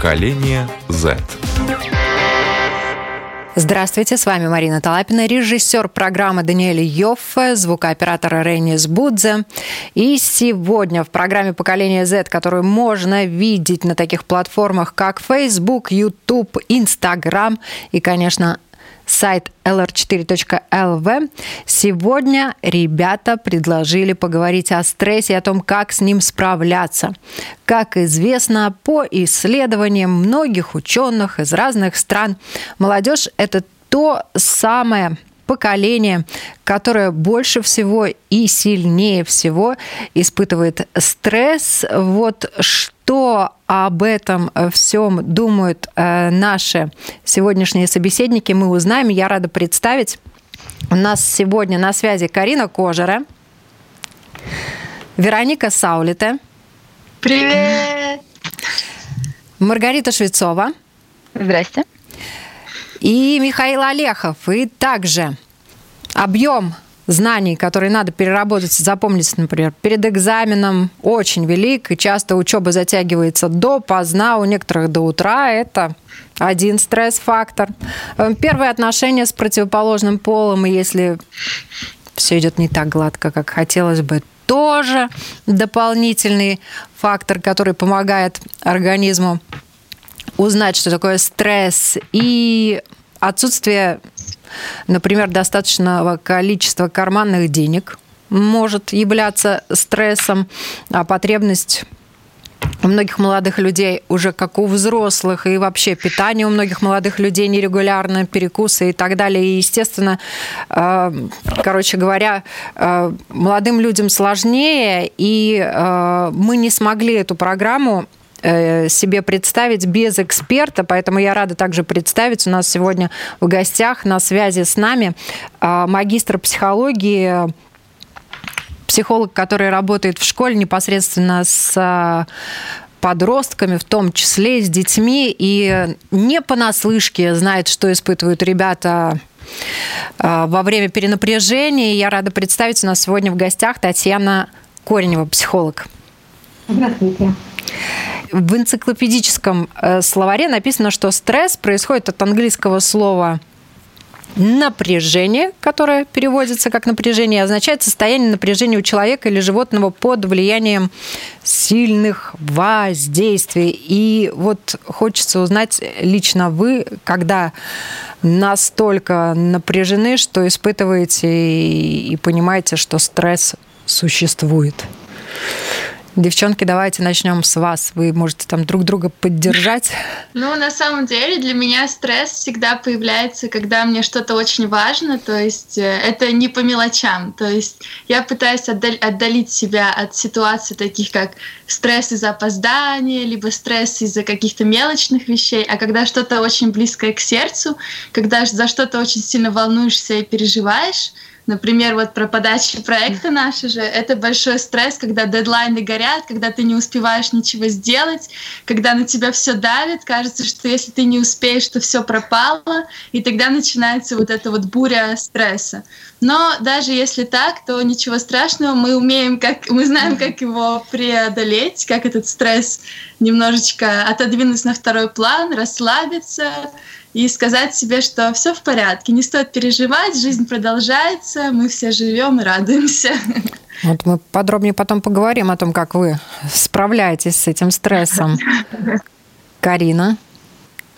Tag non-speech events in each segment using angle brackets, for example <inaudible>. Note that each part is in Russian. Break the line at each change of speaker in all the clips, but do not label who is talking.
Поколение Z.
Здравствуйте, с вами Марина Талапина, режиссер программы Даниэль Йоффе, звукооператор Рейнис Будзе. И сегодня в программе «Поколение Z», которую можно видеть на таких платформах, как Facebook, YouTube, Instagram и, конечно, сайт lr4.lv. Сегодня ребята предложили поговорить о стрессе и о том, как с ним справляться. Как известно, по исследованиям многих ученых из разных стран, молодежь – это то самое поколение, которое больше всего и сильнее всего испытывает стресс. Вот что об этом всем думают э, наши сегодняшние собеседники, мы узнаем. Я рада представить. У нас сегодня на связи Карина Кожера, Вероника Саулите.
Привет!
Маргарита Швецова.
Здрасте
и Михаил Олехов. И также объем знаний, которые надо переработать запомнить, например, перед экзаменом, очень велик, и часто учеба затягивается до поздна, у некоторых до утра. Это один стресс-фактор. Первые отношения с противоположным полом, и если все идет не так гладко, как хотелось бы, тоже дополнительный фактор, который помогает организму узнать, что такое стресс, и отсутствие, например, достаточного количества карманных денег может являться стрессом, а потребность у многих молодых людей уже как у взрослых, и вообще питание у многих молодых людей нерегулярно, перекусы и так далее. И, естественно, э, короче говоря, э, молодым людям сложнее, и э, мы не смогли эту программу себе представить без эксперта, поэтому я рада также представить. У нас сегодня в гостях на связи с нами а, магистр психологии, психолог, который работает в школе непосредственно с а, подростками, в том числе с детьми, и не понаслышке знает, что испытывают ребята а, во время перенапряжения. Я рада представить у нас сегодня в гостях Татьяна Коренева, психолог.
Здравствуйте.
В энциклопедическом э, словаре написано, что стресс происходит от английского слова напряжение, которое переводится как напряжение, означает состояние напряжения у человека или животного под влиянием сильных воздействий. И вот хочется узнать лично вы, когда настолько напряжены, что испытываете и понимаете, что стресс существует. Девчонки, давайте начнем с вас. Вы можете там друг друга поддержать. <laughs>
Ну, на самом деле, для меня стресс всегда появляется, когда мне что-то очень важно, то есть э, это не по мелочам. То есть я пытаюсь отдалить себя от ситуаций таких, как стресс из-за опоздания, либо стресс из-за каких-то мелочных вещей, а когда что-то очень близкое к сердцу, когда за что-то очень сильно волнуешься и переживаешь, Например, вот про подачу проекта наши же, это большой стресс, когда дедлайны горят, когда ты не успеваешь ничего сделать, когда на тебя все давит, кажется, что если ты не успеешь, то все пропало, и тогда начинается вот эта вот буря стресса. Но даже если так, то ничего страшного, мы умеем, как мы знаем, как его преодолеть, как этот стресс немножечко отодвинуть на второй план, расслабиться, и сказать себе, что все в порядке, не стоит переживать, жизнь продолжается, мы все живем и радуемся.
Вот мы подробнее потом поговорим о том, как вы справляетесь с этим стрессом. <laughs> Карина.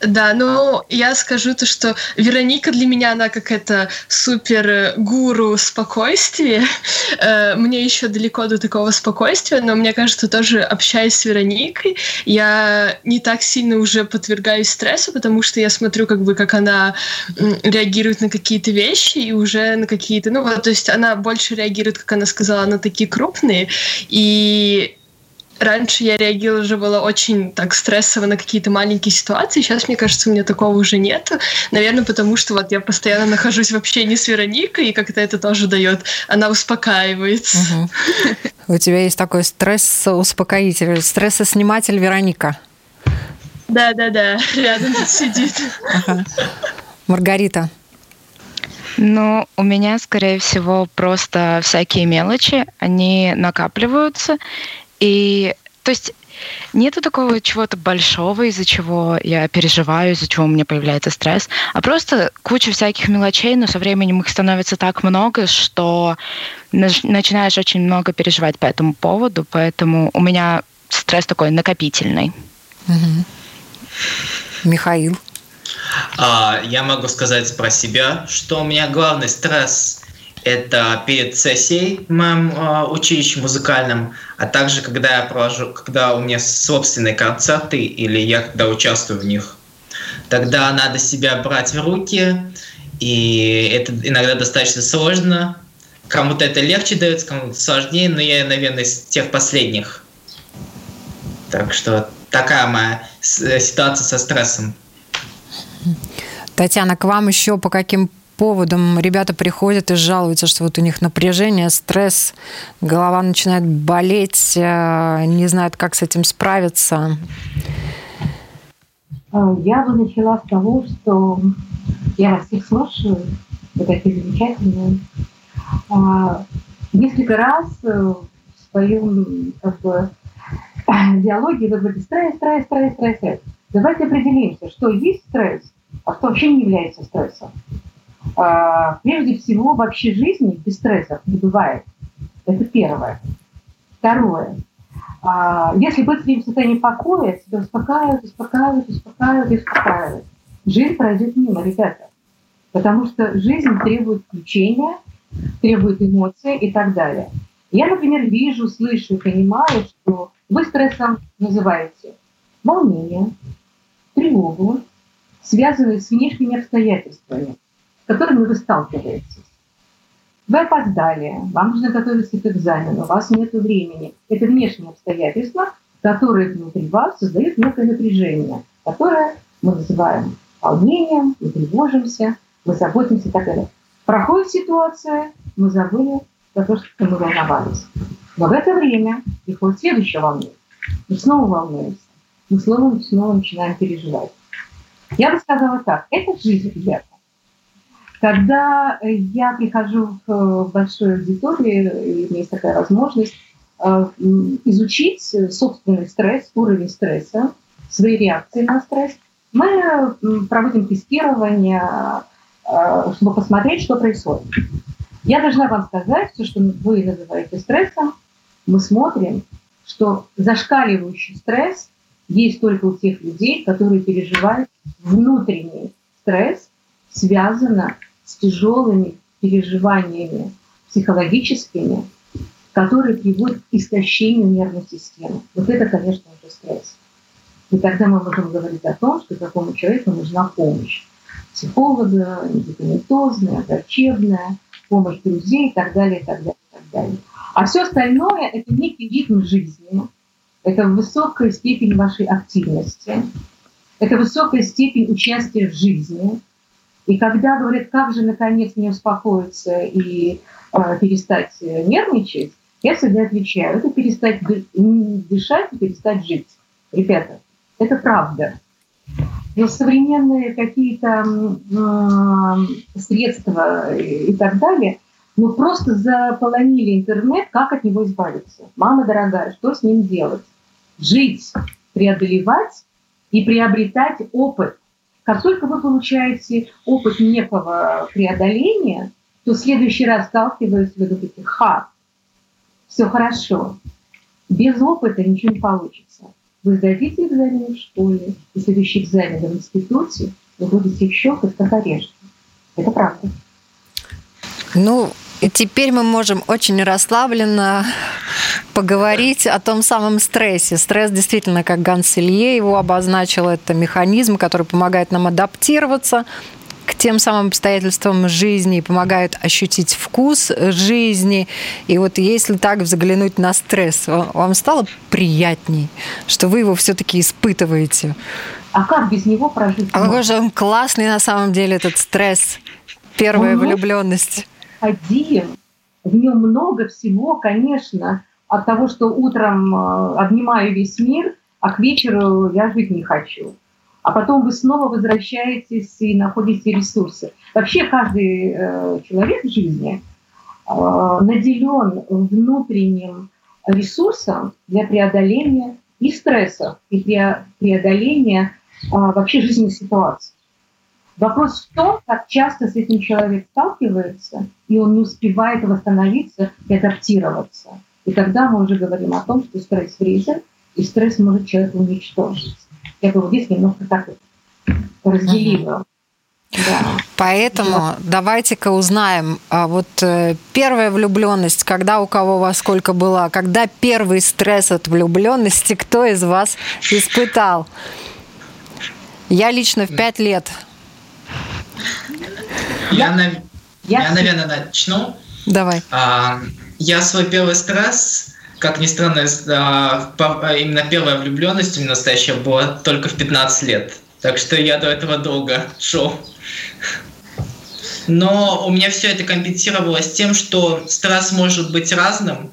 Да, ну я скажу то, что Вероника для меня она какая-то супер гуру спокойствия. Э, мне еще далеко до такого спокойствия, но мне кажется, тоже общаясь с Вероникой, я не так сильно уже подвергаюсь стрессу, потому что я смотрю, как бы, как она реагирует на какие-то вещи и уже на какие-то, ну вот, то есть она больше реагирует, как она сказала, на такие крупные, и раньше я реагировала очень так стрессово на какие-то маленькие ситуации. Сейчас, мне кажется, у меня такого уже нет. Наверное, потому что вот я постоянно нахожусь в общении с Вероникой, и как-то это тоже дает. Она успокаивает.
Угу. У тебя есть такой стресс-успокоитель, стрессосниматель Вероника.
Да, да, да, рядом сидит. Ага.
Маргарита.
Ну, у меня, скорее всего, просто всякие мелочи, они накапливаются, и то есть Нету такого чего-то большого, из-за чего я переживаю, из-за чего у меня появляется стресс, а просто куча всяких мелочей, но со временем их становится так много, что начинаешь очень много переживать по этому поводу, поэтому у меня стресс такой накопительный.
Угу. Михаил?
А, я могу сказать про себя, что у меня главный стресс это перед сессией в моем э, училище музыкальном, а также когда я провожу, когда у меня собственные концерты или я когда участвую в них. Тогда надо себя брать в руки, и это иногда достаточно сложно. Кому-то это легче дается, кому-то сложнее, но я, наверное, из тех последних. Так что такая моя ситуация со стрессом.
Татьяна, к вам еще по каким поводам ребята приходят и жалуются, что вот у них напряжение, стресс, голова начинает болеть, э, не знают, как с этим справиться?
А, я бы начала с того, что я вас всех слушаю, вы такие замечательные. А, несколько раз э, в своем как бы, <clears throat> диалоге вы говорите стресс, стресс, стресс, стресс. Давайте определимся, что есть стресс, а что вообще не является стрессом. А, прежде всего, вообще жизни без стрессов не бывает. Это первое. Второе. А, если быть в состоянии покоя, себя успокаивают, успокаивают, успокаивают, успокаивают. Жизнь пройдет мимо, ребята. Потому что жизнь требует включения, требует эмоций и так далее. Я, например, вижу, слышу, понимаю, что вы стрессом называете волнение, тревогу, связанные с внешними обстоятельствами которыми вы сталкиваетесь. Вы опоздали, вам нужно готовиться к экзамену, у вас нет времени. Это внешние обстоятельства, которые внутри вас создают некое напряжение, которое мы называем волнением, мы тревожимся, мы заботимся и так далее. Проходит ситуация, мы забыли за то, что мы волновались. Но в это время приходит следующее волнение. Мы снова волнуемся. Мы снова, снова начинаем переживать. Я бы сказала так, это жизнь, ребята. Когда я прихожу в большую аудиторию, и есть такая возможность э, изучить собственный стресс, уровень стресса, свои реакции на стресс, мы проводим тестирование, э, чтобы посмотреть, что происходит. Я должна вам сказать, все, что вы называете стрессом, мы смотрим, что зашкаливающий стресс есть только у тех людей, которые переживают внутренний стресс, связанный с тяжелыми переживаниями психологическими, которые приводят к истощению нервной системы. Вот это, конечно, уже стресс. И тогда мы можем говорить о том, что такому человеку нужна помощь. Психолога, медикаментозная, врачебная, помощь друзей и так далее, и так далее, и так далее. А все остальное – это некий ритм жизни, это высокая степень вашей активности, это высокая степень участия в жизни – и когда говорят, как же наконец не успокоиться и э, перестать нервничать, я всегда отвечаю, это перестать дышать и перестать жить. Ребята, это правда. Но современные какие-то э, средства и так далее, ну просто заполонили интернет, как от него избавиться. Мама дорогая, что с ним делать? Жить, преодолевать и приобретать опыт как только вы получаете опыт некого преодоления, то в следующий раз сталкиваетесь, вы говорите, ха, все хорошо. Без опыта ничего не получится. Вы сдадите экзамен в школе, и следующий экзамен в институте, вы будете их щелкать как орешки. Это правда.
Ну, и теперь мы можем очень расслабленно поговорить о том самом стрессе. Стресс действительно, как Ганс Илье его обозначил, это механизм, который помогает нам адаптироваться к тем самым обстоятельствам жизни, помогает ощутить вкус жизни. И вот если так взглянуть на стресс, вам стало приятней, что вы его все-таки испытываете?
А как без него прожить?
А какой же он классный на самом деле этот стресс, первая влюбленность
необходим. В нем много всего, конечно, от того, что утром э, обнимаю весь мир, а к вечеру я жить не хочу. А потом вы снова возвращаетесь и находите ресурсы. Вообще каждый э, человек в жизни э, наделен внутренним ресурсом для преодоления и стрессов, и преодоления а, вообще жизненных ситуаций. Вопрос в том, как часто с этим человек сталкивается, и он не успевает восстановиться и адаптироваться. И тогда мы уже говорим о том, что стресс вреден, и стресс может человека уничтожить. Я бы вот здесь немножко так разделила.
Да. Поэтому да. давайте-ка узнаем, а вот э, первая влюбленность, когда у кого во сколько была, когда первый стресс от влюбленности, кто из вас испытал? Я лично в пять лет.
Я, я, я наверное, начну.
Давай.
А, я свой первый стресс, как ни странно, а, именно первая влюбленность у меня настоящая была только в 15 лет. Так что я до этого долго шел. Но у меня все это компенсировалось тем, что стресс может быть разным.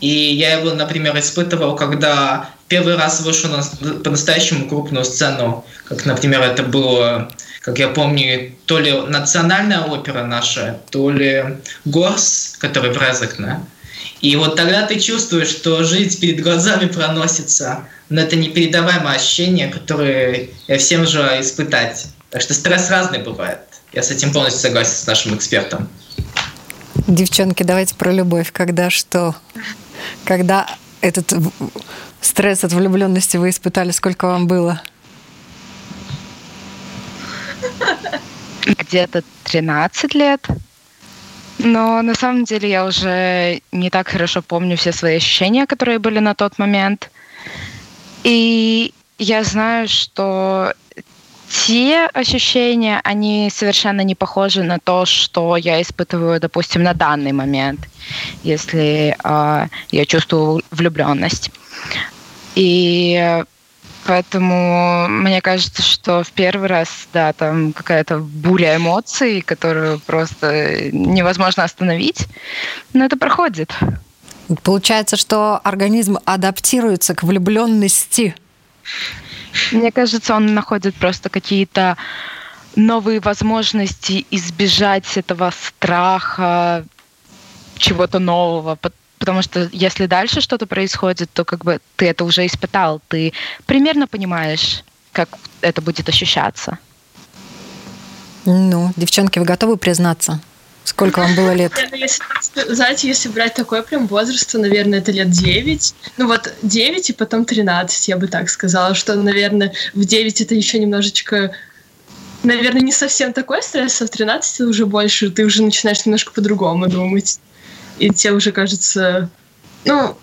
И я его, например, испытывал, когда первый раз вышел на по-настоящему крупную сцену, как, например, это было, как я помню, то ли национальная опера наша, то ли Горс, который в Резекне. И вот тогда ты чувствуешь, что жизнь перед глазами проносится, но это непередаваемое ощущение, которое я всем желаю испытать. Так что стресс разный бывает. Я с этим полностью согласен с нашим экспертом.
Девчонки, давайте про любовь. Когда что? Когда этот стресс от влюбленности вы испытали, сколько вам было?
Где-то 13 лет. Но на самом деле я уже не так хорошо помню все свои ощущения, которые были на тот момент. И я знаю, что те ощущения, они совершенно не похожи на то, что я испытываю, допустим, на данный момент, если э, я чувствую влюбленность. И Поэтому мне кажется, что в первый раз, да, там какая-то буря эмоций, которую просто невозможно остановить, но это проходит.
Получается, что организм адаптируется к влюбленности.
Мне кажется, он находит просто какие-то новые возможности избежать этого страха, чего-то нового. Потому что если дальше что-то происходит, то как бы ты это уже испытал, ты примерно понимаешь, как это будет ощущаться.
Ну, девчонки, вы готовы признаться? Сколько вам было лет?
Если, знаете, если брать такой прям возраст, то, наверное, это лет 9. Ну вот 9 и потом 13, я бы так сказала, что, наверное, в 9 это еще немножечко наверное, не совсем такой стресс, а в 13 уже больше, ты уже начинаешь немножко по-другому думать. И тебе уже кажется, ну,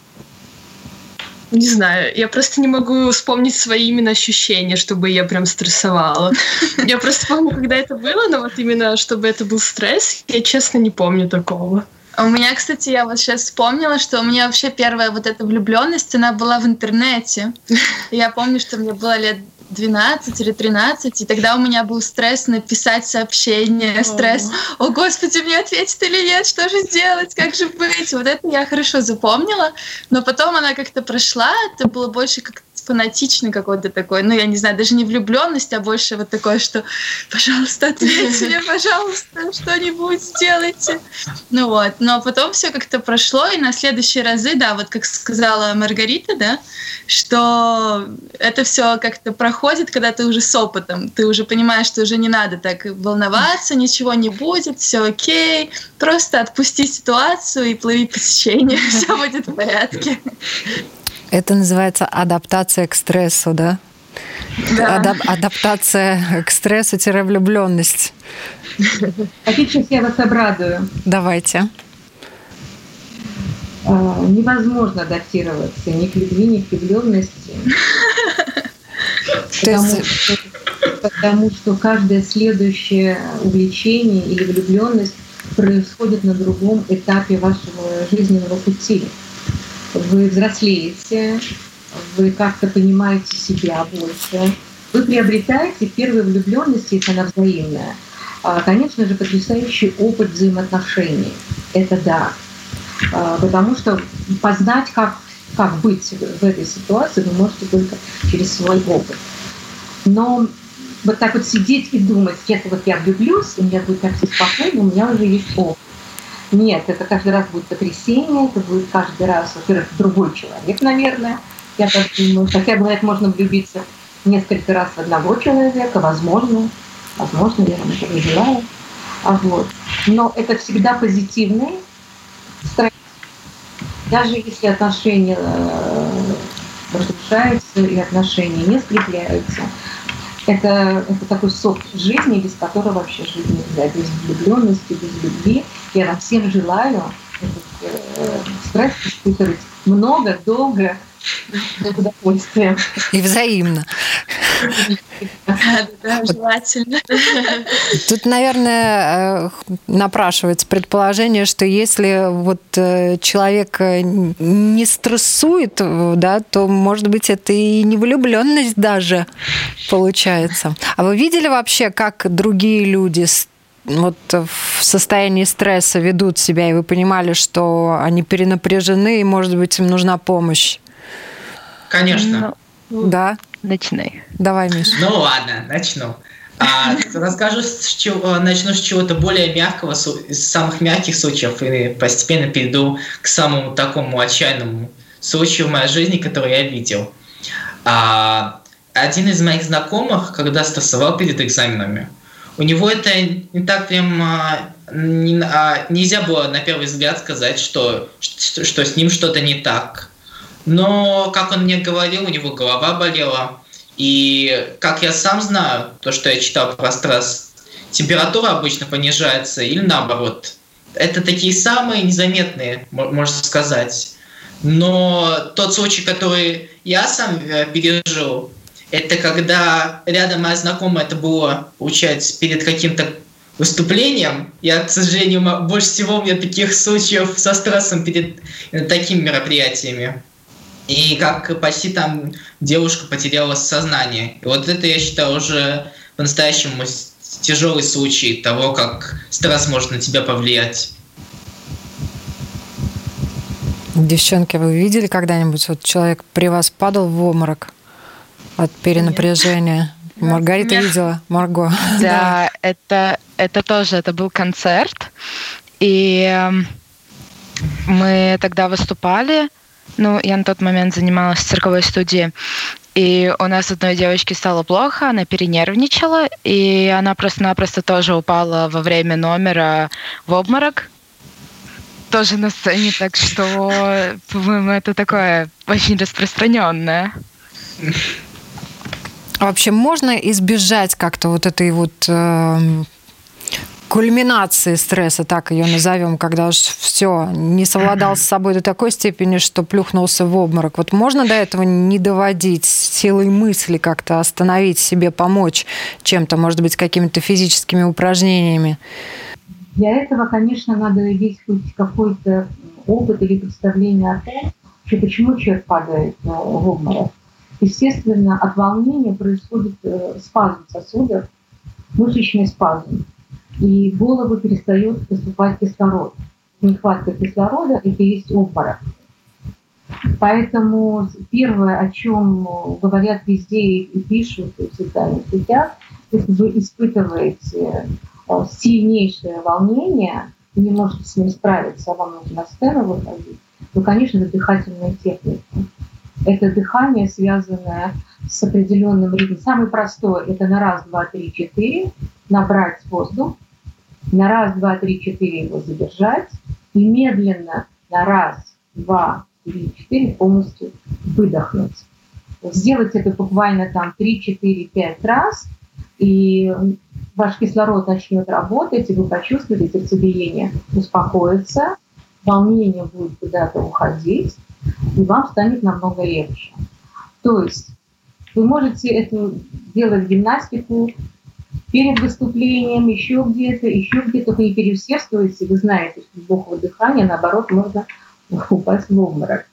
не знаю, я просто не могу вспомнить свои именно ощущения, чтобы я прям стрессовала. <laughs> Я просто помню, когда это было, но вот именно, чтобы это был стресс, я честно не помню такого.
У меня, кстати, я вот сейчас вспомнила, что у меня вообще первая вот эта влюбленность, она была в интернете. <laughs> Я помню, что мне было лет 12 или 13, и тогда у меня был стресс написать сообщение, стресс, о господи, мне ответит или нет, что же сделать, как же быть, вот это я хорошо запомнила, но потом она как-то прошла, это было больше как фанатичный какой-то такой, ну, я не знаю, даже не влюбленность, а больше вот такое, что, пожалуйста, ответьте мне, пожалуйста, что-нибудь сделайте. Ну вот, но потом все как-то прошло, и на следующие разы, да, вот как сказала Маргарита, да, что это все как-то проходит, когда ты уже с опытом, ты уже понимаешь, что уже не надо так волноваться, ничего не будет, все окей, просто отпусти ситуацию и плыви по течению, <laughs> все будет в порядке.
Это называется адаптация к стрессу, да? Да. Адап адаптация к стрессу-влюбленность.
Хотите, сейчас я вас обрадую?
Давайте.
А, невозможно адаптироваться ни к любви, ни к влюбленности. Потому, что, потому что каждое следующее увлечение или влюбленность происходит на другом этапе вашего жизненного пути вы взрослеете, вы как-то понимаете себя больше, вы приобретаете первые влюбленности, если она взаимная. А, конечно же, потрясающий опыт взаимоотношений. Это да. А, потому что познать, как, как быть в этой ситуации, вы можете только через свой опыт. Но вот так вот сидеть и думать, сейчас вот я влюблюсь, и мне будет так все спокойно, у меня уже есть опыт. Нет, это каждый раз будет потрясение, это будет каждый раз, во-первых, другой человек, наверное, Я так думаю. Хотя, говорят, можно влюбиться несколько раз в одного человека, возможно. Возможно, я вам этого желаю. А вот. Но это всегда позитивный стресс. Даже если отношения э, разрушаются и отношения не скрепляются, это, это такой сок жизни, без которого вообще жить нельзя. Без влюбленности, без любви. Я вам всем желаю этот э, стресс испытывать много, долго, с удовольствием.
И взаимно.
Да, желательно.
Тут, наверное, э, напрашивается предположение, что если вот э, человек э, не стрессует, да, то, может быть, это и не влюбленность даже получается. А вы видели вообще, как другие люди вот в состоянии стресса ведут себя, и вы понимали, что они перенапряжены, и, может быть, им нужна помощь?
Конечно.
Ну,
Да?
Начинай.
Давай, Миша.
Ну ладно, начну. А, расскажу, с чего, начну с чего-то более мягкого, из самых мягких случаев, и постепенно перейду к самому такому отчаянному случаю в моей жизни, который я видел. А, один из моих знакомых, когда стрессовал перед экзаменами, у него это не так прям а, не, а, нельзя было на первый взгляд сказать, что, что, что с ним что-то не так. Но, как он мне говорил, у него голова болела. И, как я сам знаю, то, что я читал про стресс, температура обычно понижается или наоборот. Это такие самые незаметные, можно сказать. Но тот случай, который я сам э, пережил, это когда рядом моя знакомая, это было, получается, перед каким-то выступлением. Я, к сожалению, больше всего у меня таких случаев со стрессом перед э, такими мероприятиями и как почти там девушка потеряла сознание. И вот это, я считаю, уже по-настоящему тяжелый случай того, как стресс может на тебя повлиять.
Девчонки, вы видели когда-нибудь, вот человек при вас падал в обморок от перенапряжения? Маргарита Нет. видела, Марго. <laughs>
Да, да, это, это тоже, это был концерт, и эм, мы тогда выступали, ну, я на тот момент занималась в цирковой студии. И у нас одной девочке стало плохо, она перенервничала, и она просто-напросто тоже упала во время номера в обморок. Тоже на сцене, так что, по-моему, это такое очень распространенное.
А вообще можно избежать как-то вот этой вот э, кульминации стресса, так ее назовем, когда уж все, не совладал с собой до такой степени, что плюхнулся в обморок. Вот можно до этого не доводить силой мысли как-то остановить себе, помочь чем-то, может быть, какими-то физическими упражнениями?
Для этого, конечно, надо иметь хоть какой-то опыт или представление о том, что почему человек падает э, в обморок. Естественно, от волнения происходит э, спазм сосудов, мышечный спазм и в голову перестает поступать кислород. Нехватка кислорода – это и есть обморок. Поэтому первое, о чем говорят везде и пишут в социальных сетях, если вы испытываете э, сильнейшее волнение и не можете с ним справиться, а вам нужно на сцену выходить, то, конечно, это дыхательная техника. Это дыхание, связанное с определенным ритмом. Самый простой – это на раз, два, три, четыре набрать воздух, на раз, два, три, четыре его задержать и медленно на раз, два, три, четыре полностью выдохнуть. Сделать это буквально там 3, 4, 5 раз, и ваш кислород начнет работать, и вы почувствуете сердцебиение успокоится, волнение будет куда-то уходить, и вам станет намного легче. То есть вы можете эту делать гимнастику перед выступлением, еще где-то, еще где-то, вы не переусердствуете, вы знаете, что глубокого дыхания, наоборот, можно упасть в обморок.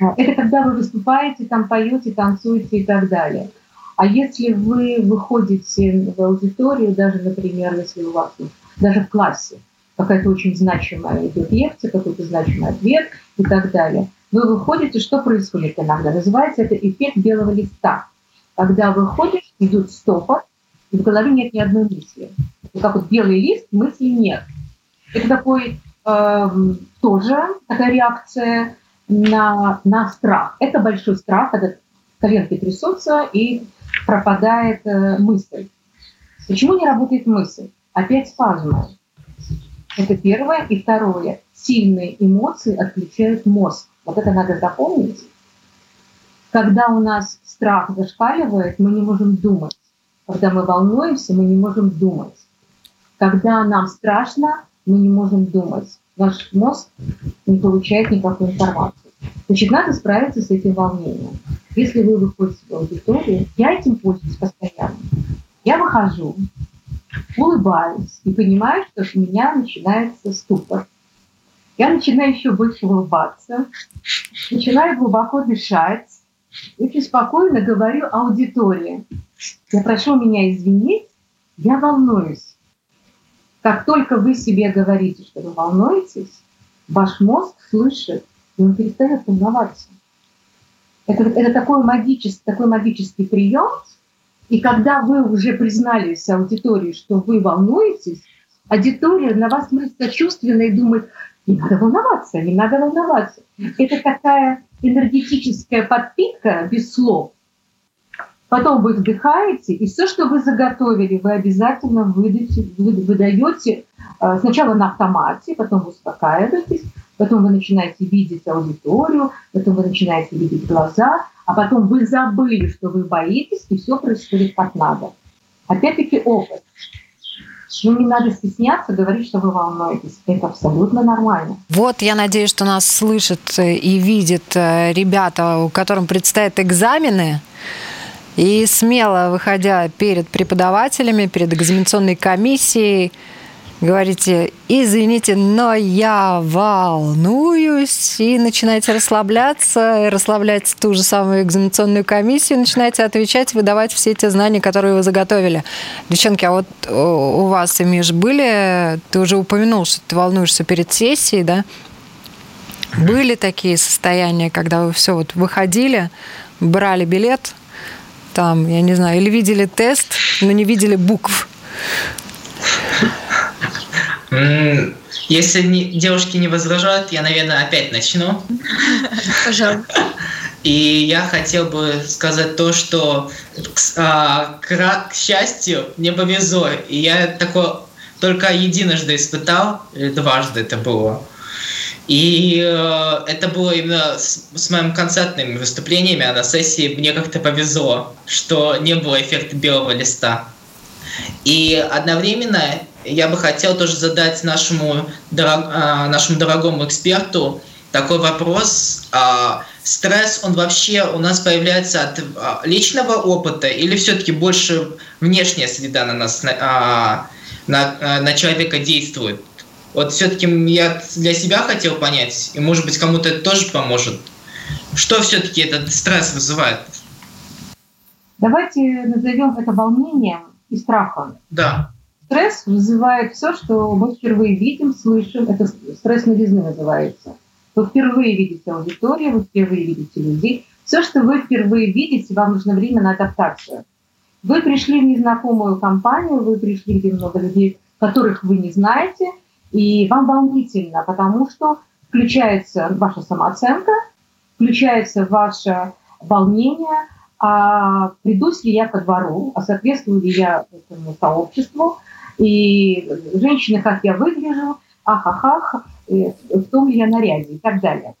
А, это когда вы выступаете, там поете, танцуете и так далее. А если вы выходите в аудиторию, даже, например, если у вас даже в классе какая-то очень значимая идет лекция, какой-то значимый ответ и так далее, вы выходите, что происходит иногда? Называется это эффект белого листа. Когда выходишь, идут стопор, и в голове нет ни одной мысли. Вот как вот белый лист, мысли нет. Это такой э, тоже такая реакция на, на страх. Это большой страх, когда коленки трясутся и пропадает э, мысль. Почему не работает мысль? Опять спазмы. Это первое. И второе. Сильные эмоции отключают мозг. Вот это надо запомнить. Когда у нас страх зашкаливает, мы не можем думать. Когда мы волнуемся, мы не можем думать. Когда нам страшно, мы не можем думать. Наш мозг не получает никакой информации. Значит, надо справиться с этим волнением. Если вы выходите в аудиторию, я этим пользуюсь постоянно. Я выхожу, улыбаюсь и понимаю, что у меня начинается ступор. Я начинаю еще больше улыбаться, начинаю глубоко дышать, очень спокойно говорю аудитории. Я прошу меня извинить, я волнуюсь. Как только вы себе говорите, что вы волнуетесь, ваш мозг слышит, и он перестает волноваться. Это, это такой, магический, такой магический прием, и когда вы уже признались аудитории, что вы волнуетесь, аудитория на вас смотрит сочувственно и думает, не надо волноваться, не надо волноваться. Это такая энергетическая подпитка без слов. Потом вы вдыхаете, и все, что вы заготовили, вы обязательно выдаете, вы, выдаете э, сначала на автомате, потом вы успокаиваетесь, потом вы начинаете видеть аудиторию, потом вы начинаете видеть глаза, а потом вы забыли, что вы боитесь, и все происходит как надо. Опять-таки опыт. Ну, не надо стесняться говорить, что вы волнуетесь. Это абсолютно нормально.
Вот, я надеюсь, что нас слышат и видят э, ребята, у которым предстоят экзамены. И смело выходя перед преподавателями, перед экзаменационной комиссией, говорите, извините, но я волнуюсь, и начинаете расслабляться, и расслаблять ту же самую экзаменационную комиссию, начинаете отвечать, выдавать все те знания, которые вы заготовили. Девчонки, а вот у вас, Миш, были, ты уже упомянул, что ты волнуешься перед сессией, да? Были такие состояния, когда вы все вот выходили, брали билет, там, я не знаю, или видели тест, но не видели букв?
Если не, девушки не возражают, я, наверное, опять начну. <laughs>
Пожалуйста. <laughs>
И я хотел бы сказать то, что а, к, к счастью мне повезло. И я такое только единожды испытал, или дважды это было. И э, это было именно с, с моим концертными выступлениями, а на сессии мне как-то повезло, что не было эффекта белого листа. И одновременно я бы хотел тоже задать нашему, дорог, э, нашему дорогому эксперту такой вопрос. Э, стресс, он вообще у нас появляется от э, личного опыта или все-таки больше внешняя среда на нас, на, на, на человека действует? Вот все-таки я для себя хотел понять, и может быть кому-то это тоже поможет. Что все-таки этот стресс вызывает?
Давайте назовем это волнением и страхом.
Да.
Стресс вызывает все, что мы впервые видим, слышим. Это стресс новизны называется. Вы впервые видите аудиторию, вы впервые видите людей. Все, что вы впервые видите, вам нужно время на адаптацию. Вы пришли в незнакомую компанию, вы пришли, где много людей, которых вы не знаете – и вам волнительно, потому что включается ваша самооценка, включается ваше волнение, а придусь ли я ко двору, а соответствую ли я этому сообществу, и женщины, как я выгляжу, ах-ах-ах, в том ли я наряде и так далее.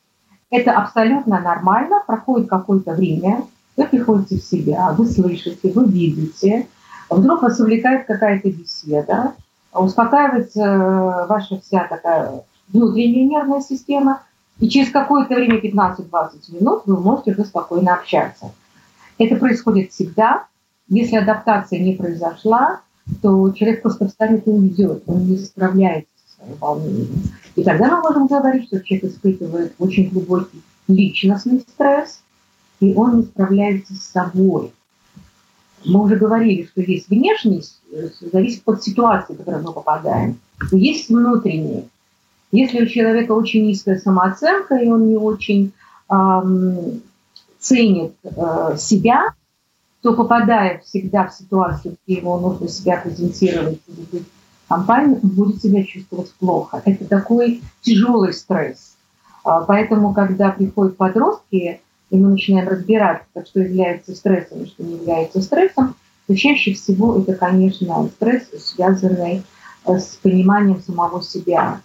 Это абсолютно нормально, проходит какое-то время, вы приходите в себя, вы слышите, вы видите, вдруг вас увлекает какая-то беседа, успокаивается э, ваша вся такая внутренняя нервная система, и через какое-то время, 15-20 минут, вы можете уже спокойно общаться. Это происходит всегда. Если адаптация не произошла, то человек просто встанет и уйдет, он не справляется со своим волнением. И тогда мы можем говорить, что человек испытывает очень глубокий личностный стресс, и он не справляется с собой. Мы уже говорили, что есть внешний, э, зависит от ситуации, в которую мы попадаем. И есть внутренний. Если у человека очень низкая самооценка, и он не очень эм, ценит э, себя, то попадая всегда в ситуацию, где ему нужно себя презентировать в компании, он будет себя чувствовать плохо. Это такой тяжелый стресс. Поэтому, когда приходят подростки, и мы начинаем разбираться, что является стрессом и что не является стрессом, то чаще всего это, конечно, стресс, связанный э, с пониманием самого себя,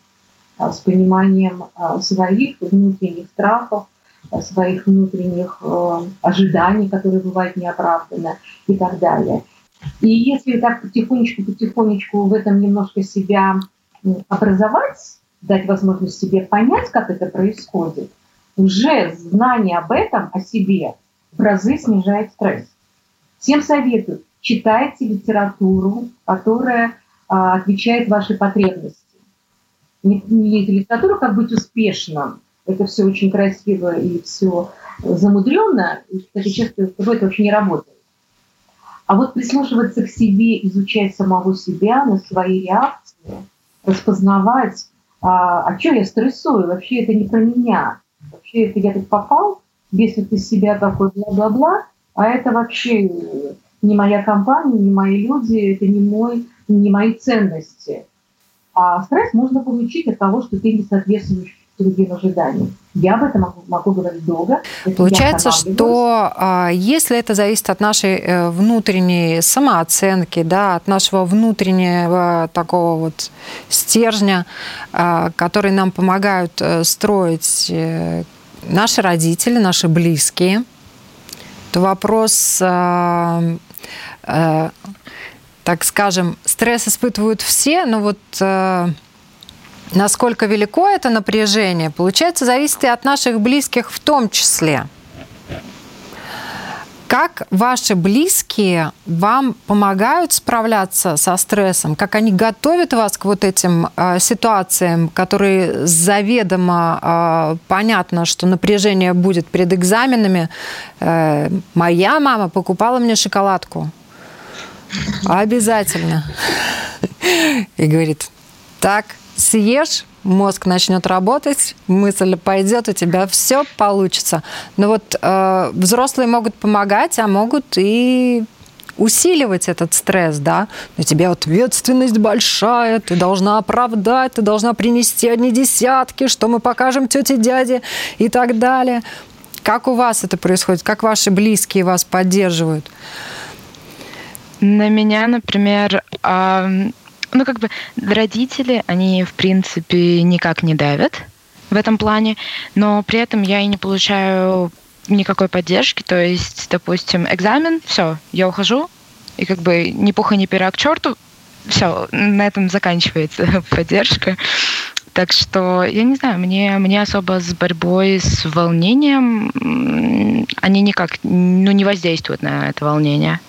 э, с пониманием своих внутренних страхов, своих внутренних ожиданий, которые бывают неоправданно и так далее. И если так потихонечку-потихонечку в этом немножко себя образовать, дать возможность себе понять, как это происходит, уже знание об этом, о себе, в разы снижает стресс. Всем советую, читайте литературу, которая а, отвечает вашей потребности. Не, не литература «Как быть успешным», это все очень красиво и все замудренно, и, кстати, честно скажу, это вообще не работает. А вот прислушиваться к себе, изучать самого себя, на свои реакции, распознавать, а, а что я стрессую, вообще это не про меня вообще это я тут попал, если ты себя такой бла-бла-бла, а это вообще не моя компания, не мои люди, это не, мой, не мои ценности. А стресс можно получить от того, что ты не соответствуешь другим ожиданиям. Я об этом могу, могу говорить долго.
Получается, что а, если это зависит от нашей э, внутренней самооценки, да, от нашего внутреннего такого вот стержня, а, который нам помогают э, строить э, наши родители, наши близкие, то вопрос, э, так скажем, стресс испытывают все, но вот насколько велико это напряжение, получается, зависит и от наших близких в том числе. Как ваши близкие вам помогают справляться со стрессом? Как они готовят вас к вот этим э, ситуациям, которые заведомо э, понятно, что напряжение будет перед экзаменами? Э, моя мама покупала мне шоколадку. Обязательно. И говорит, так, съешь, мозг начнет работать, мысль пойдет, у тебя все получится. Но вот э, взрослые могут помогать, а могут и усиливать этот стресс, да, у тебя ответственность большая, ты должна оправдать, ты должна принести одни десятки, что мы покажем тете, дяде и так далее. Как у вас это происходит? Как ваши близкие вас поддерживают?
На меня, например, ну, как бы родители, они, в принципе, никак не давят в этом плане, но при этом я и не получаю никакой поддержки. То есть, допустим, экзамен, все, я ухожу, и как бы ни пуха, ни пера к черту, все, на этом заканчивается <laughs> поддержка. Так что, я не знаю, мне, мне особо с борьбой с волнением они никак ну, не воздействуют на это волнение.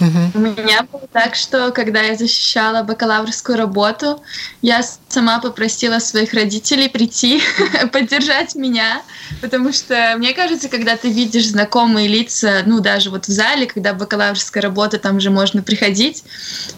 У меня было так, что когда я защищала бакалаврскую работу, я сама попросила своих родителей прийти, <laughs> поддержать меня, потому что мне кажется, когда ты видишь знакомые лица, ну даже вот в зале, когда бакалаврская работа, там же можно приходить,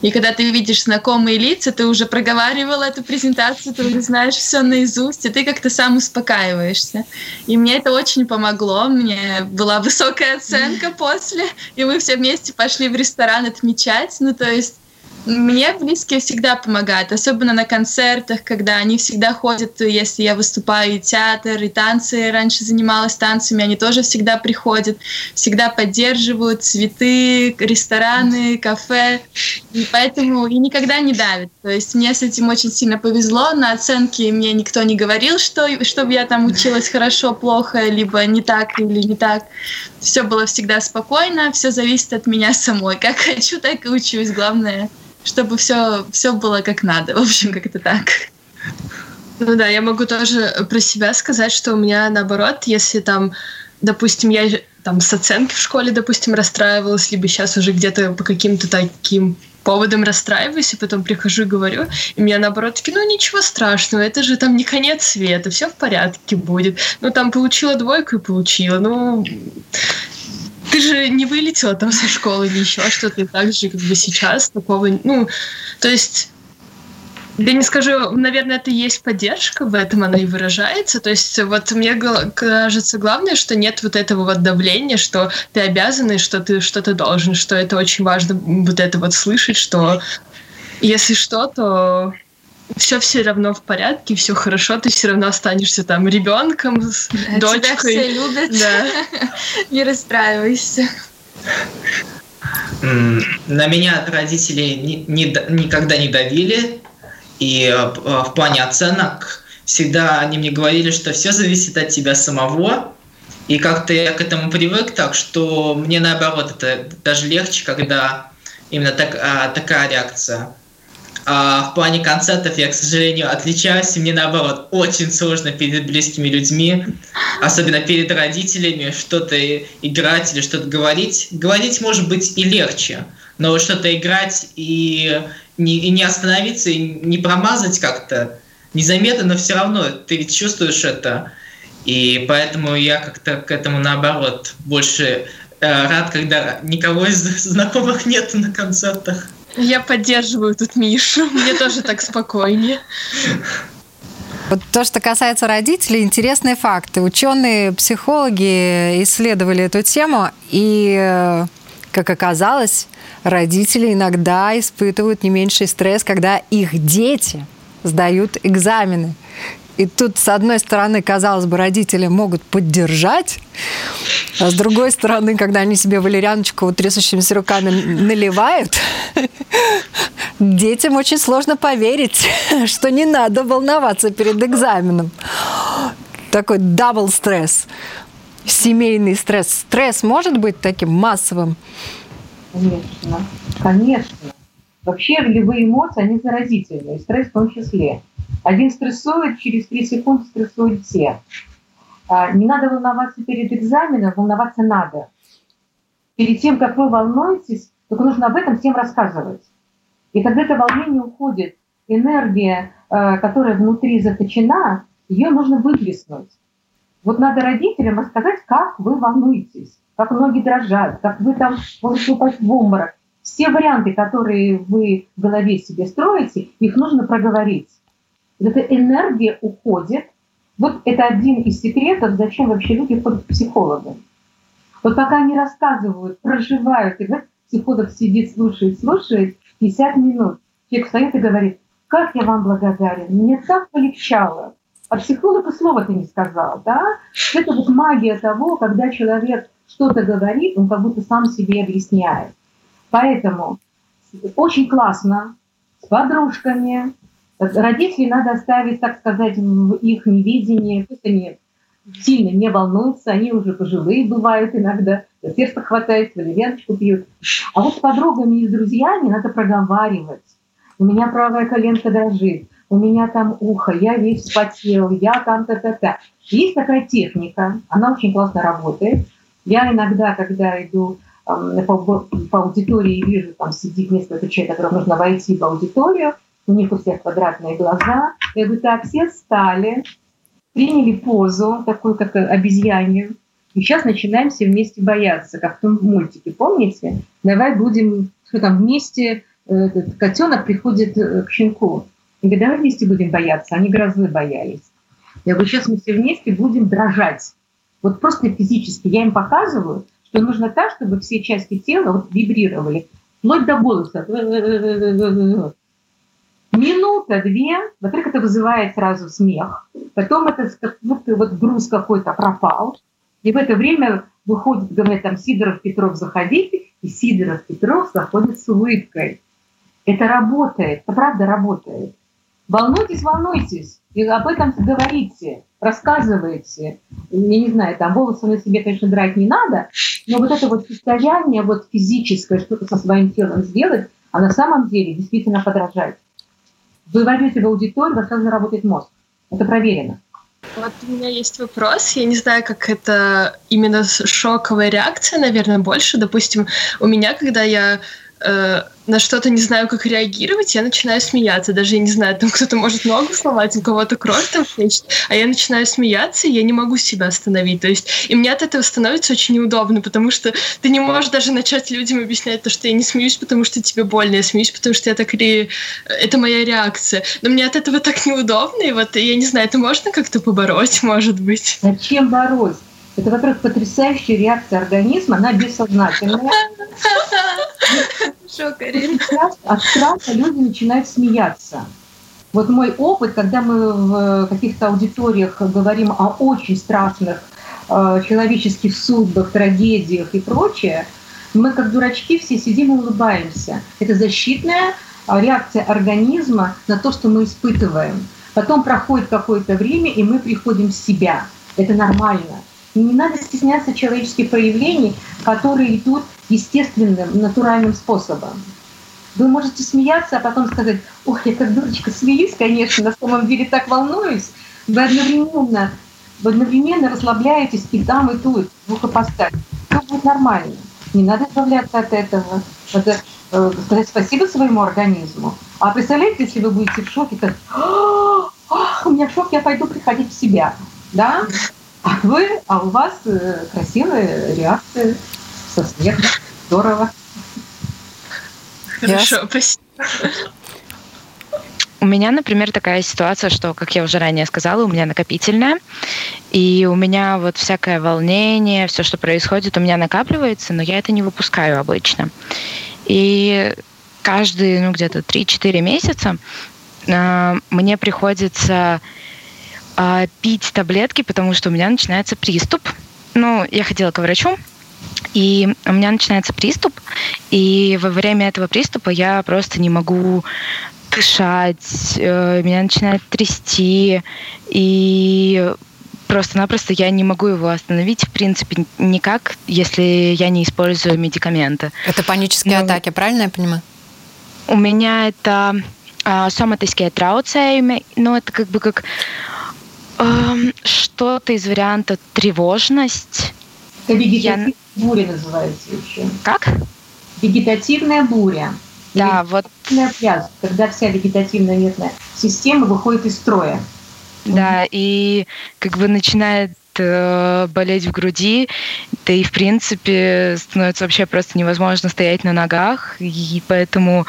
и когда ты видишь знакомые лица, ты уже проговаривала эту презентацию, ты уже знаешь все наизусть, и ты как-то сам успокаиваешься. И мне это очень помогло, мне была высокая оценка после, и мы все вместе пошли в ресторан ресторан отмечать. Ну, то есть мне близкие всегда помогают, особенно на концертах, когда они всегда ходят, если я выступаю и театр, и танцы, раньше занималась танцами, они тоже всегда приходят, всегда поддерживают цветы, рестораны, кафе, и поэтому и никогда не давят. То есть мне с этим очень сильно повезло, на оценки мне никто не говорил, что, чтобы я там училась хорошо, плохо, либо не так или не так. Все было всегда спокойно, все зависит от меня самой. Как хочу, так и учусь, главное чтобы все, все было как надо. В общем, как-то так.
Ну да, я могу тоже про себя сказать, что у меня наоборот, если там, допустим, я там с оценки в школе, допустим, расстраивалась, либо сейчас уже где-то по каким-то таким поводом расстраиваюсь, и потом прихожу и говорю, и меня наоборот такие, ну ничего страшного, это же там не конец света, все в порядке будет. Ну там получила двойку и получила, ну ты же не вылетела там со школы или еще что-то, и так же, как бы сейчас такого, ну, то есть я не скажу, наверное, это и есть поддержка, в этом она и выражается. То есть вот мне кажется главное, что нет вот этого вот давления, что ты обязан и что ты что-то должен, что это очень важно вот это вот слышать, что если что, то все все равно в порядке, все хорошо, ты все равно останешься там ребенком, с
А
дочкой.
Тебя все любят.
Да. <laughs>
Не расстраивайся.
На меня родители ни- ни- никогда не давили, и э, э, в плане оценок всегда они мне говорили, что все зависит от тебя самого, и как-то я к этому привык, так что мне наоборот это даже легче, когда именно так, а, такая реакция. А в плане концертов я, к сожалению, отличаюсь, и мне наоборот очень сложно перед близкими людьми, особенно перед родителями, что-то играть или что-то говорить. Говорить может быть и легче, но что-то играть и не, и не остановиться, и не промазать как-то незаметно, но все равно ты ведь чувствуешь это. И поэтому я как-то к этому наоборот больше э, рад, когда никого из <laughs> знакомых нет на концертах.
Я поддерживаю тут Мишу, <laughs> мне тоже так спокойнее.
Вот то, что касается родителей, интересные факты. Ученые, психологи исследовали эту тему, и, э, как оказалось, родители иногда испытывают не меньший стресс, когда их дети сдают экзамены. И тут, с одной стороны, казалось бы, родители могут поддержать, а с другой стороны, когда они себе валерьяночку вот трясущимися руками наливают, детям очень сложно поверить, что не надо волноваться перед экзаменом. Такой double стресс, семейный стресс. Стресс может быть таким массовым?
Конечно, конечно. Вообще любые эмоции, они заразительны, и стресс в том числе. Один стрессует, через три секунды стрессуют все. А, Не надо волноваться перед экзаменом, волноваться надо. Перед тем, как вы волнуетесь, только нужно об этом всем рассказывать. И когда это волнение уходит, энергия, э, которая внутри заточена, ее нужно выплеснуть. Вот надо родителям рассказать, как вы волнуетесь, как ноги дрожат, как вы там можете упасть в обморок. Все варианты, которые вы в голове себе строите, их нужно проговорить. Эта энергия уходит. Вот это один из секретов, зачем вообще люди ходят к психологам. Вот пока они рассказывают, проживают, и вот психолог сидит, слушает, слушает, 50 минут. Человек встает и говорит, как я вам благодарен, мне так полегчало. А психолог и слова-то не сказал, да? Это вот магия того, когда человек что-то говорит, он как будто сам себе объясняет. Поэтому очень классно с подружками. Родителей надо оставить, так сказать, в их невидении. Пусть они сильно не волнуются, они уже пожилые бывают иногда, сердце хватает, валерьяночку пьют. А вот с подругами и с друзьями надо проговаривать. У меня правая коленка дрожит, у меня там ухо, я весь вспотел, я там та-та-та. Есть такая техника, она очень классно работает. Я иногда, когда иду эм, по, по аудитории и вижу, там сидит несколько человек, которым нужно войти в аудиторию, у них у всех квадратные глаза. Я говорю, так, все встали, приняли позу, такую как обезьянью, и сейчас начинаем все вместе бояться, как в том мультике, помните? Давай будем, что там, вместе, э, этот котенок приходит э, к щенку. Я говорю, давай вместе будем бояться, они грозы боялись. Я говорю, сейчас мы все вместе будем дрожать. Вот просто физически я им показываю, что нужно так, чтобы все части тела вот вибрировали, вплоть до голоса. Минута, две, во-первых, это вызывает сразу смех, потом это как будто вот груз какой-то пропал, и в это время выходит, говорят, там, Сидоров, Петров, заходите, и Сидоров, Петров заходит с улыбкой. Это работает, это правда работает. Волнуйтесь, волнуйтесь, и об этом говорите, рассказывайте. Я не знаю, там волосы на себе, конечно, драть не надо, но вот это вот состояние вот физическое, что-то со своим телом сделать, а на самом деле действительно подражать. Вы войдете в аудиторию, вас сразу заработает мозг. Это проверено.
Вот у меня есть вопрос. Я не знаю, как это именно шоковая реакция, наверное, больше. Допустим, у меня, когда я э, на что-то не знаю, как реагировать, я начинаю смеяться. Даже я не знаю, там кто-то может ногу сломать, у кого-то кровь там течет, а я начинаю смеяться, и я не могу себя остановить. То есть, и мне от этого становится очень неудобно, потому что ты не можешь даже начать людям объяснять то, что я не смеюсь, потому что тебе больно, я смеюсь, потому что я так ре... это моя реакция. Но мне от этого так неудобно, и вот я не знаю, это можно как-то побороть, может быть.
Зачем бороться? Это, во-первых, потрясающая реакция организма, она бессознательная.
Хорошо, Карин.
От страха люди начинают смеяться. Вот мой опыт, когда мы в каких-то аудиториях говорим о очень страшных э, человеческих судьбах, трагедиях и прочее, мы как дурачки все сидим и улыбаемся. Это защитная а, реакция организма на то, что мы испытываем. Потом проходит какое-то время, и мы приходим в себя. Это нормально. И не надо стесняться человеческих проявлений, которые идут естественным, натуральным способом. Вы можете смеяться, а потом сказать, ох, я как дурочка смеюсь, конечно, на самом деле так волнуюсь. Вы одновременно, вы одновременно расслабляетесь и там, и тут, двухопостать. Все будет нормально. Не надо избавляться от этого. Надо э, сказать спасибо своему организму. А представляете, если вы будете в шоке, так, Ах, у меня шок, я пойду приходить в себя. Да? А вы, а у вас э, красивая реакция со смехом. Здорово.
Хорошо, спасибо.
У меня, например, такая ситуация, что, как я уже ранее сказала, у меня накопительная, и у меня вот всякое волнение, все, что происходит, у меня накапливается, но я это не выпускаю обычно. И каждые, ну, где-то 3-4 месяца э, мне приходится э, пить таблетки, потому что у меня начинается приступ. Ну, я ходила к врачу, и у меня начинается приступ, и во время этого приступа я просто не могу дышать, э, меня начинает трясти, и просто-напросто я не могу его остановить, в принципе, никак, если я не использую медикаменты.
Это панические ну, атаки, правильно я понимаю?
У меня это э, соматические трауцеймы, но это как бы как э, что-то из варианта тревожность.
Это вегетативная я... буря называется еще.
Как?
Вегетативная буря.
Да, вот.
Пляж, когда вся вегетативная нервная система выходит из строя.
Да, и как бы начинает э, болеть в груди, да и в принципе становится вообще просто невозможно стоять на ногах, и поэтому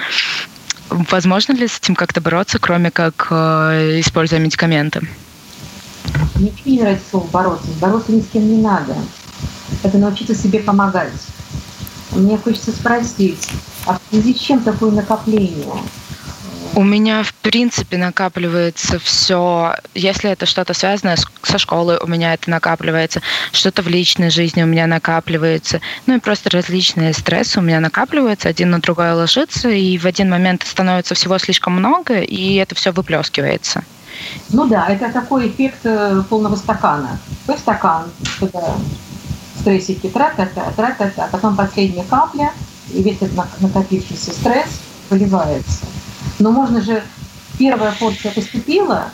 возможно ли с этим как-то бороться, кроме как э, используя медикаменты?
Мне не нравится слово бороться. Бороться ни с кем не надо. Это научиться себе помогать. Мне хочется спросить, а в связи с чем такое накопление?
У меня, в принципе, накапливается все. Если это что-то связанное со школой, у меня это накапливается. Что-то в личной жизни у меня накапливается. Ну и просто различные стрессы у меня накапливаются, один на другое ложится, и в один момент становится всего слишком много, и это все выплескивается.
Ну да, это такой эффект э, полного стакана. Твой стакан, когда стрессики тра-та-та, тра-та-та, а потом последняя капля, и весь этот накопившийся стресс выливается. Но можно же, первая порция поступила,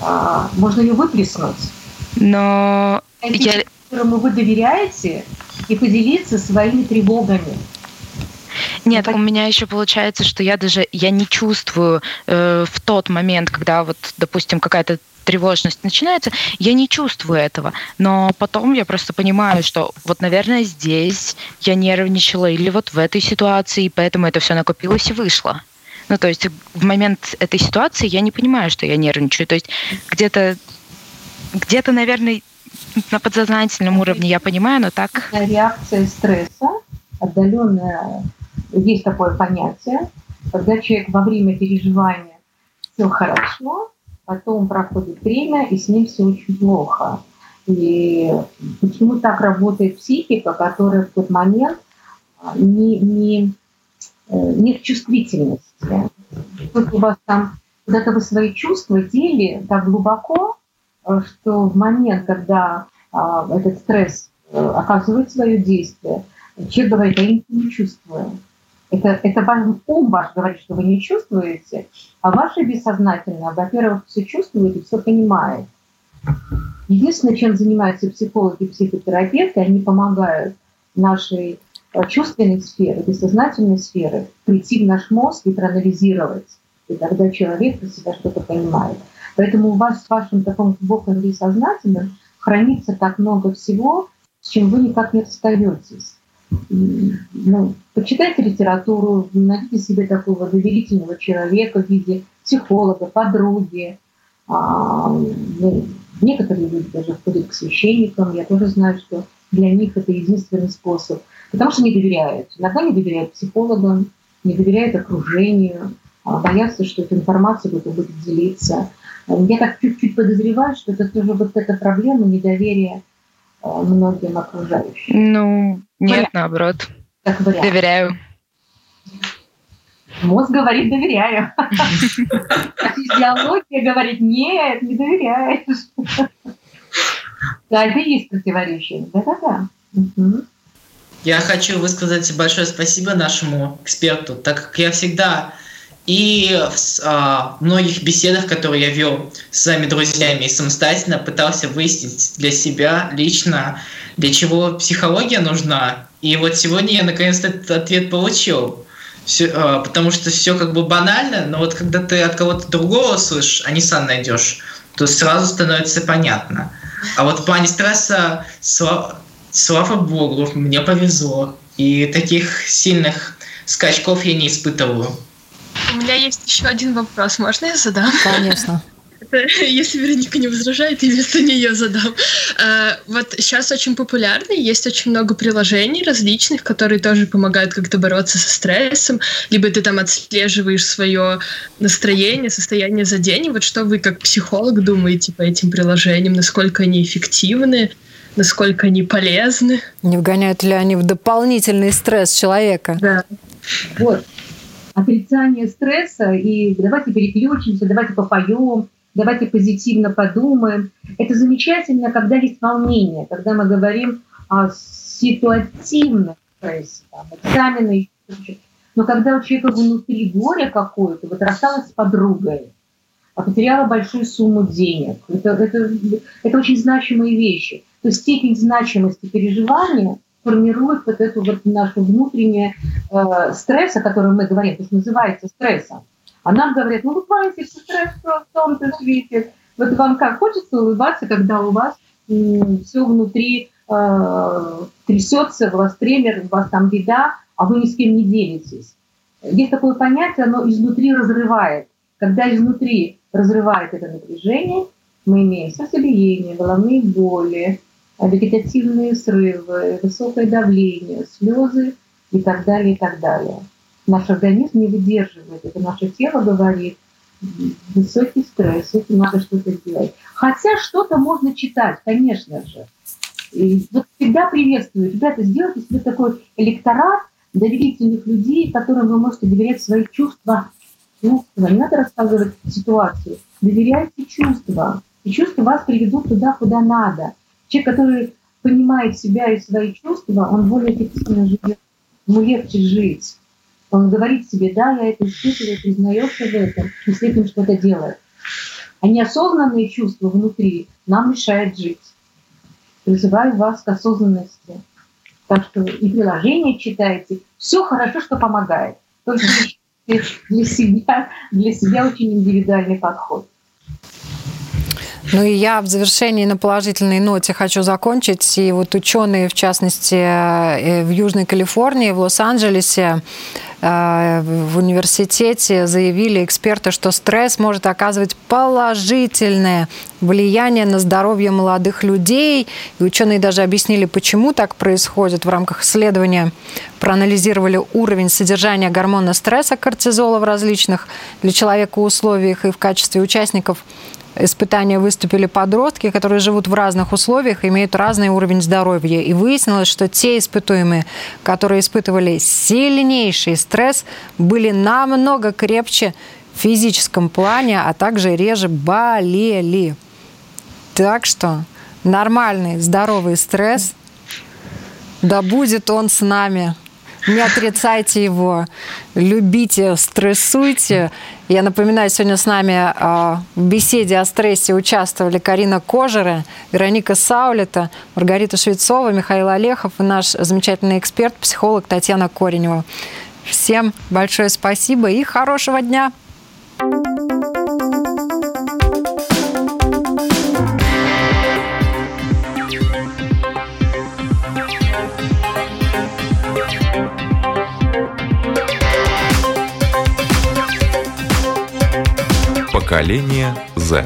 а, можно ее выплеснуть.
Но
я... которому вы доверяете, и поделиться своими тревогами.
Нет, у меня еще получается, что я даже я не чувствую э, в тот момент, когда вот, допустим, какая-то тревожность начинается, я не чувствую этого. Но потом я просто понимаю, что вот, наверное, здесь я нервничала или вот в этой ситуации, поэтому это все накопилось и вышло. Ну, то есть в момент этой ситуации я не понимаю, что я нервничаю. То есть где-то, где-то, наверное, на подсознательном уровне я понимаю, но так...
Реакция стресса, отдаленная, есть такое понятие, когда человек во время переживания все хорошо, потом проходит время, и с ним все очень плохо. И почему так работает психика, которая в тот момент а, не, не, э, нет чувствительности. Тут у вас там куда-то вы свои чувства дели так глубоко, э, что в момент, когда а, этот стресс э, оказывает свое действие, человек говорит, «А я не чувствую. Это, это вам ум ваш говорит, что вы не чувствуете, а ваше бессознательное, во-первых, все чувствует и все понимает. Единственное, чем занимаются психологи и психотерапевты, они помогают нашей э, чувственной сферы, бессознательной сферы прийти в наш мозг и проанализировать. И тогда человек про себя что-то понимает. Поэтому у вас в вашем таком глубоком бессознательном хранится так много всего, с чем вы никак не расстаетесь ну, почитайте литературу, найдите себе такого доверительного человека в виде психолога, подруги. А, ну, некоторые люди даже ходят к священникам. Я тоже знаю, что для них это единственный способ. Потому что не доверяют. Иногда не доверяют психологам, не доверяют окружению. боятся, что эта информация будет, будет делиться. Я так чуть-чуть подозреваю, что это тоже вот эта проблема недоверия многим окружающим.
Ну, нет, вариант. наоборот.
Как вариант.
Доверяю.
Мозг говорит «доверяю». А физиология говорит «нет, не доверяешь». Да, это есть противоречие. Да-да-да.
Я хочу высказать большое спасибо нашему эксперту, так как я всегда и в а, многих беседах, которые я вел с своими друзьями и самостоятельно пытался выяснить для себя лично, для чего психология нужна. И вот сегодня я наконец-то этот ответ получил. Все, а, потому что все как бы банально, но вот когда ты от кого-то другого слышишь, а не сам найдешь, то сразу становится понятно. А вот в плане стресса, слава, слава богу, мне повезло. И таких сильных скачков я не испытываю.
У меня есть еще один вопрос. Можно я задам?
Конечно. <laughs>
если Вероника не возражает, я вместо нее задам. А, вот сейчас очень популярно, есть очень много приложений различных, которые тоже помогают как-то бороться со стрессом, либо ты там отслеживаешь свое настроение, состояние за день. И вот что вы как психолог думаете по этим приложениям, насколько они эффективны, насколько они полезны?
Не вгоняют ли они в дополнительный стресс человека?
Да. Вот. Отрицание стресса и давайте переключимся, давайте попоем, давайте позитивно подумаем. Это замечательно, когда есть волнение, когда мы говорим о ситуативном стрессе, там, экзамены. Но когда у человека внутри горе какое-то, вот рассталась с подругой, а потеряла большую сумму денег, это, это, это очень значимые вещи. То есть степень значимости переживания формирует вот эту вот нашу внутреннее э, стресс, о котором мы говорим, то есть называется стрессом. А нам говорят, ну что стресс в том-то свете. Вот вам как хочется улыбаться, когда у вас все внутри э, трясется, у вас тремер, у вас там беда, а вы ни с кем не делитесь. Есть такое понятие, оно изнутри разрывает. Когда изнутри разрывает это напряжение, мы имеем сердцебиение, головные боли, вегетативные срывы, высокое давление, слезы и так далее, и так далее наш организм не выдерживает. Это наше тело говорит, высокий стресс, это надо что-то делать. Хотя что-то можно читать, конечно же. И вот всегда приветствую. Ребята, сделайте себе такой электорат доверительных людей, которым вы можете доверять свои чувства. Чувства. Не надо рассказывать ситуацию. Доверяйте чувства. И чувства вас приведут туда, куда надо. Человек, который понимает себя и свои чувства, он более эффективно живет. Ему легче жить. Он говорит себе, да, я это испытываю, признается в этом, и с этим что-то делает. А неосознанные чувства внутри нам мешают жить. Призываю вас к осознанности. Так что и приложение читайте. Все хорошо, что помогает. Только <laughs> для себя, для себя очень индивидуальный подход.
Ну и я в завершении на положительной ноте хочу закончить. И вот ученые, в частности, э, в Южной Калифорнии, в Лос-Анджелесе, э, в университете заявили эксперты, что стресс может оказывать положительное влияние на здоровье молодых людей. И ученые даже объяснили, почему так происходит. В рамках исследования проанализировали уровень содержания гормона стресса кортизола в различных для человека условиях и в качестве участников испытания выступили подростки, которые живут в разных условиях, имеют разный уровень здоровья. И выяснилось, что те испытуемые, которые испытывали сильнейший стресс, были намного крепче в физическом плане, а также реже болели. Так что нормальный, здоровый стресс, да будет он с нами. Не отрицайте его, любите, стрессуйте. Я напоминаю, сегодня с нами а, в беседе о стрессе участвовали Карина Кожера, Вероника Саулета, Маргарита Швецова, Михаил Олехов и наш замечательный эксперт, психолог Татьяна Коренева. Всем большое спасибо и хорошего дня!
Поколение Z.